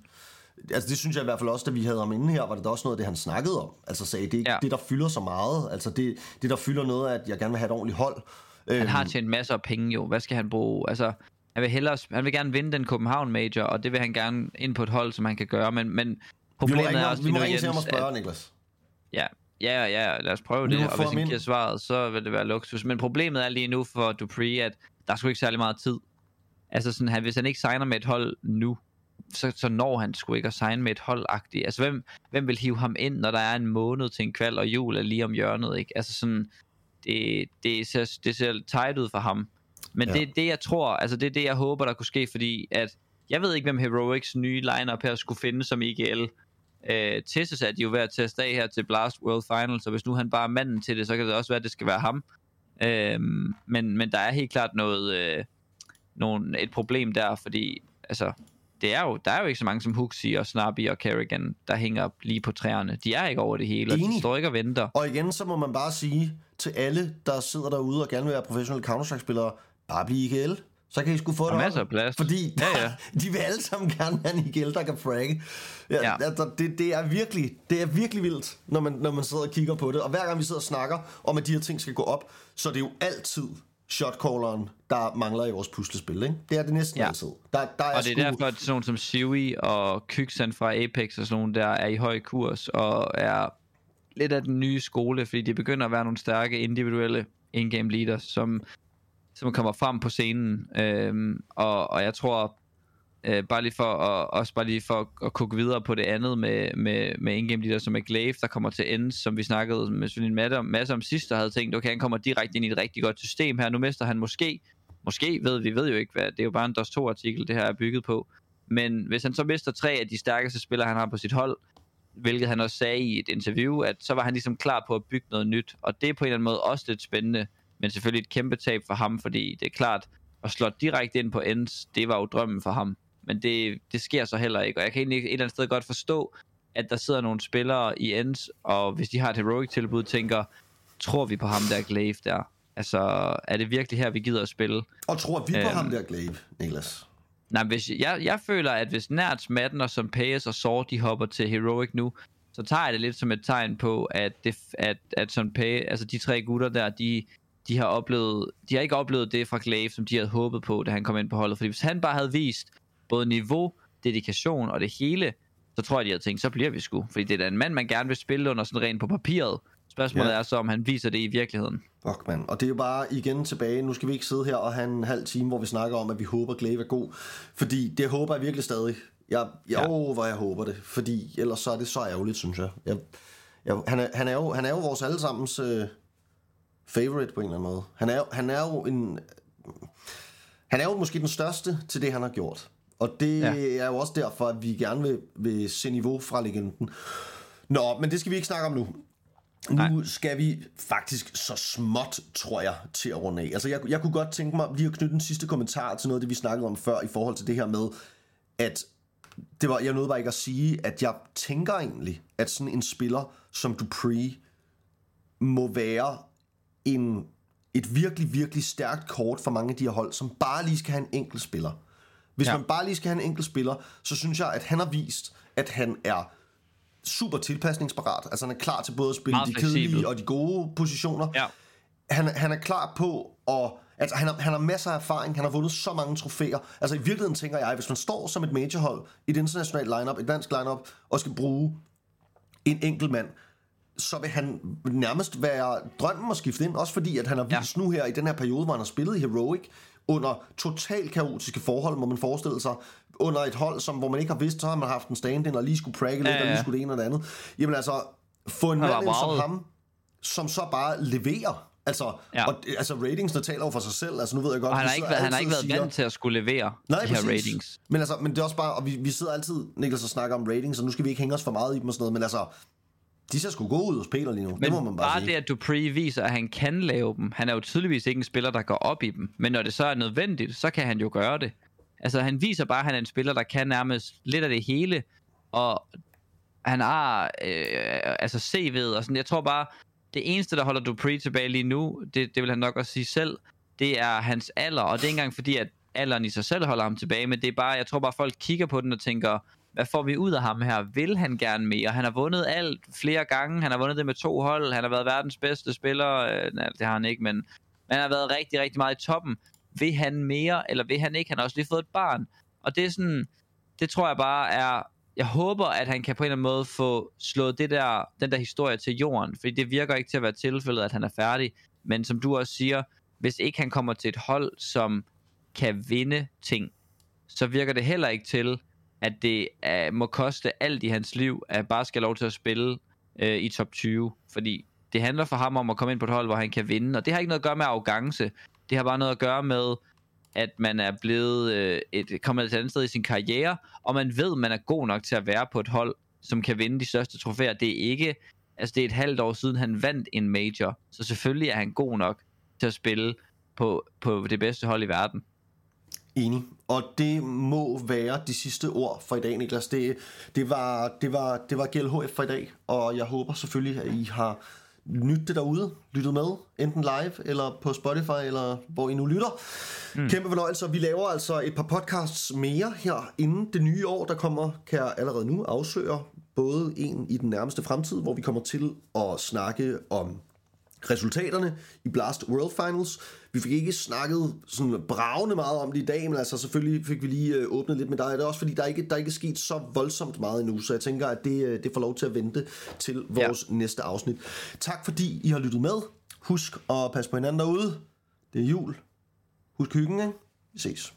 Altså det synes jeg i hvert fald også, da vi havde ham inde her, var det da også noget af det, han snakkede om. Altså sagde, det er ikke ja. Det, der fylder så meget. Altså det, det, der fylder noget af, at jeg gerne vil have et ordentligt hold. Han Øhm, har tjent masser af penge jo. Hvad skal han bruge? Altså, han vil, hellere, han vil gerne vinde den København Major, og det vil han gerne ind på et hold, som han kan gøre. Men, men vi må problemet ringe, er også vi må ringe til ham og spørge, at, Niklas. ja, ja, ja, lad os prøve det. Og hvis han giver svaret, så vil det være luksus. Men problemet er lige nu for Dupree, at der er sgu ikke særlig meget tid. Altså sådan, han, hvis han ikke signer med et hold nu, så, så når han sgu ikke at signe med et holdagtigt. Altså hvem, hvem vil hive ham ind, når der er en måned til en kval, og jul er lige om hjørnet, ikke? Altså sådan, det, det, ser, det ser tight ud for ham. Men Ja. det er det, jeg tror, altså det er det, jeg håber, der kunne ske, fordi at, jeg ved ikke, hvem Heroics nye lineup her skulle finde som IGL. Øh, Tessus er de jo ved at teste af her til Blast World Finals, så hvis nu han bare er manden til det, så kan det også være, at det skal være ham. Øh, men, men der er helt klart noget, øh, nogen, et problem der, fordi altså, det er jo, der er jo ikke så mange som Huxi og Snappy og Kerrigan, der hænger lige på træerne. De er ikke over det hele, og Enig. de står ikke og venter. Og igen, så må man bare sige til alle, der sidder derude og gerne vil være professionelle Counter-Strike-spillere, bare bliv IGL. Så kan I sgu få det masser af plads. Fordi Ja, ja. de vil alle sammen gerne have en IGL, der kan fragge. Ja, ja. Altså, det, det, er virkelig, det er virkelig vildt, når man, når man sidder og kigger på det. Og hver gang vi sidder og snakker om, at de her ting skal gå op, så er det jo altid shotcalleren, der mangler i vores puslespil. Ikke? Det er det næsten ja. Altid. Der, der er Og det er sgu, derfor, at sådan nogle som Siwi og Kyksan fra Apex og sådan nogle, der er i høj kurs og er lidt af den nye skole, fordi de begynder at være nogle stærke individuelle in-game leaders, som som kommer frem på scenen. Øh, og, og jeg tror, øh, bare lige for at, også bare lige for at, at kukke videre på det andet med, med, med in-game leader som er Glaive, der kommer til ende, som vi snakkede med Svendin en masse, masse om sidst, og havde tænkt, okay, han kommer direkte ind i et rigtig godt system her. Nu mister han måske, måske ved vi ved jo ikke, hvad, det er jo bare en DOS 2 artikel, det her er bygget på. Men hvis han så mister tre af de stærkeste spillere, han har på sit hold, hvilket han også sagde i et interview, at så var han ligesom klar på at bygge noget nyt. Og det er på en eller anden måde også lidt spændende, men selvfølgelig et kæmpe tab for ham, fordi det er klart, at slå direkte ind på ends, det var jo drømmen for ham. Men det, det sker så heller ikke, og jeg kan egentlig et eller andet sted godt forstå, at der sidder nogle spillere i ends, og hvis de har et heroic tilbud, tænker, tror vi på ham der Glaive der? Altså, er det virkelig her, vi gider at spille? Og tror vi på Øhm. ham der, Glaive, Niklas? Nej, hvis, jeg, jeg føler, at hvis Nerds, Madden som Payas og Saw, de hopper til Heroic nu, så tager jeg det lidt som et tegn på, at, det, at, at som Pay, altså de tre gutter der, de, de har oplevet, de har ikke oplevet det fra Glaive, som de havde håbet på, da han kom ind på holdet. Fordi hvis han bare havde vist både niveau, dedikation og det hele, så tror jeg, de havde tænkt, så bliver vi sgu. Fordi det er da en mand, man gerne vil spille under sådan rent på papiret. Spørgsmålet Ja. er så, om han viser det i virkeligheden. Fuck, mand. Og det er jo bare igen tilbage. Nu skal vi ikke sidde her og have en halv time, hvor vi snakker om, at vi håber, Glaive er god. Fordi det håber jeg virkelig stadig. Jeg, jo, ja. hvor jeg håber det. Fordi ellers så er det så ærgerligt, synes jeg. jeg, jeg han, er, han, er jo, han er jo vores allesammens øh, favorite på en eller anden måde. Han er, han er jo en... Han er jo måske den største til det, han har gjort. Og det Ja. er jo også derfor, at vi gerne vil, vil se niveau fra legenden. Nå, men det skal vi ikke snakke om nu. Nu Nej. skal vi faktisk så småt, tror jeg, til at runde af. Altså, jeg, jeg kunne godt tænke mig lige at knytte en sidste kommentar til noget af det, vi snakkede om før, i forhold til det her med, at det var, jeg nåede bare ikke at sige, at jeg tænker egentlig, at sådan en spiller som Dupree må være en, et virkelig, virkelig stærkt kort for mange af de her hold, som bare lige skal have en enkelt spiller. Hvis Ja. man bare lige skal have en enkelt spiller, så synes jeg, at han har vist, at han er super tilpasningsparat. Altså han er klar til både at spille Meget de fleksibel. kedelige og de gode positioner. Ja. Han, han er klar på at... Altså, han har, han har masser af erfaring, han har vundet så mange trofæer. Altså, i virkeligheden tænker jeg, hvis man står som et majorhold i et internationalt lineup, et dansk lineup, og skal bruge en enkelt mand, så vil han nærmest være drømmen at skifte ind, også fordi, at han har vist ja. nu her i den her periode, hvor han har spillet i Heroic, under totalt kaotiske forhold, må man forestille sig, under et hold, som, hvor man ikke har vidst, så har man haft en stand-in, og lige skulle pragge lidt, Ja, ja, og lige skulle det ene og det andet. Jamen altså, få en mand ind som ham, som så bare leverer. Altså, Ja. og, altså ratingsene taler jo for sig selv. Altså, nu ved jeg godt, Og han har ikke, været- han har ikke været vant til at skulle levere Nej, de her præcis. ratings. Men altså, men det er også bare, og vi, vi sidder altid, Niklas, og snakker om ratings, og nu skal vi ikke hænge os for meget i dem og sådan noget, men altså, de ser sgu gode ud hos Peter lige nu. Men det må man bare, bare sige. det, at Dupree viser, at han kan lave dem. Han er jo tydeligvis ikke en spiller, der går op i dem. Men når det så er nødvendigt, så kan han jo gøre det. Altså, han viser bare, at han er en spiller, der kan nærmest lidt af det hele. Og han har øh, altså CV'et og sådan. Jeg tror bare, det eneste, der holder Dupree tilbage lige nu, det, det vil han nok også sige selv, det er hans alder. Og det er ikke engang fordi, at alderen i sig selv holder ham tilbage, men det er bare, jeg tror bare, folk kigger på den og tænker, hvad får vi ud af ham her? Vil han gerne mere? Han har vundet alt flere gange. Han har vundet det med to hold. Han har været verdens bedste spiller. Øh, nej, det har han ikke, men men han har været rigtig, rigtig meget i toppen. Vil han mere, eller vil han ikke? Han har også lige fået et barn. Og det er sådan, det tror jeg bare er, jeg håber, at han kan på en eller anden måde få slået det der, den der historie til jorden, fordi det virker ikke til at være tilfældet, at han er færdig. Men som du også siger, hvis ikke han kommer til et hold, som kan vinde ting, så virker det heller ikke til, at det uh, må koste alt i hans liv, at bare skal have lov til at spille uh, i top 20. Fordi det handler for ham om at komme ind på et hold, hvor han kan vinde, og det har ikke noget at gøre med arrogance. Det har bare noget at gøre med, at man er blevet øh, et, kommet et andet sted i sin karriere, og man ved, at man er god nok til at være på et hold, som kan vinde de største trofæer. Det er ikke, altså det er et halvt år siden, han vandt en major, så selvfølgelig er han god nok til at spille på, på det bedste hold i verden. Enig. Og det må være de sidste ord for i dag, Niklas. Det, det, var, det, var, det var GLHF for i dag, og jeg håber selvfølgelig, at I har nyttet det derude, lyttet med, enten live eller på Spotify, eller hvor I nu lytter. Mm. Kæmpe fornøjelse, vi laver altså et par podcasts mere her inden det nye år, der kommer, kan jeg allerede nu afsløre, både en i den nærmeste fremtid, hvor vi kommer til at snakke om resultaterne i Blast World Finals. Vi fik ikke snakket sådan bravende meget om det i dag, men altså selvfølgelig fik vi lige øh, åbnet lidt med dig. Det er også fordi, der er ikke, der er ikke sket så voldsomt meget endnu, så jeg tænker, at det, øh, det får lov til at vente til vores ja. næste afsnit. Tak fordi I har lyttet med. Husk at passe på hinanden derude. Det er jul. Husk hyggen, ikke? Vi ses.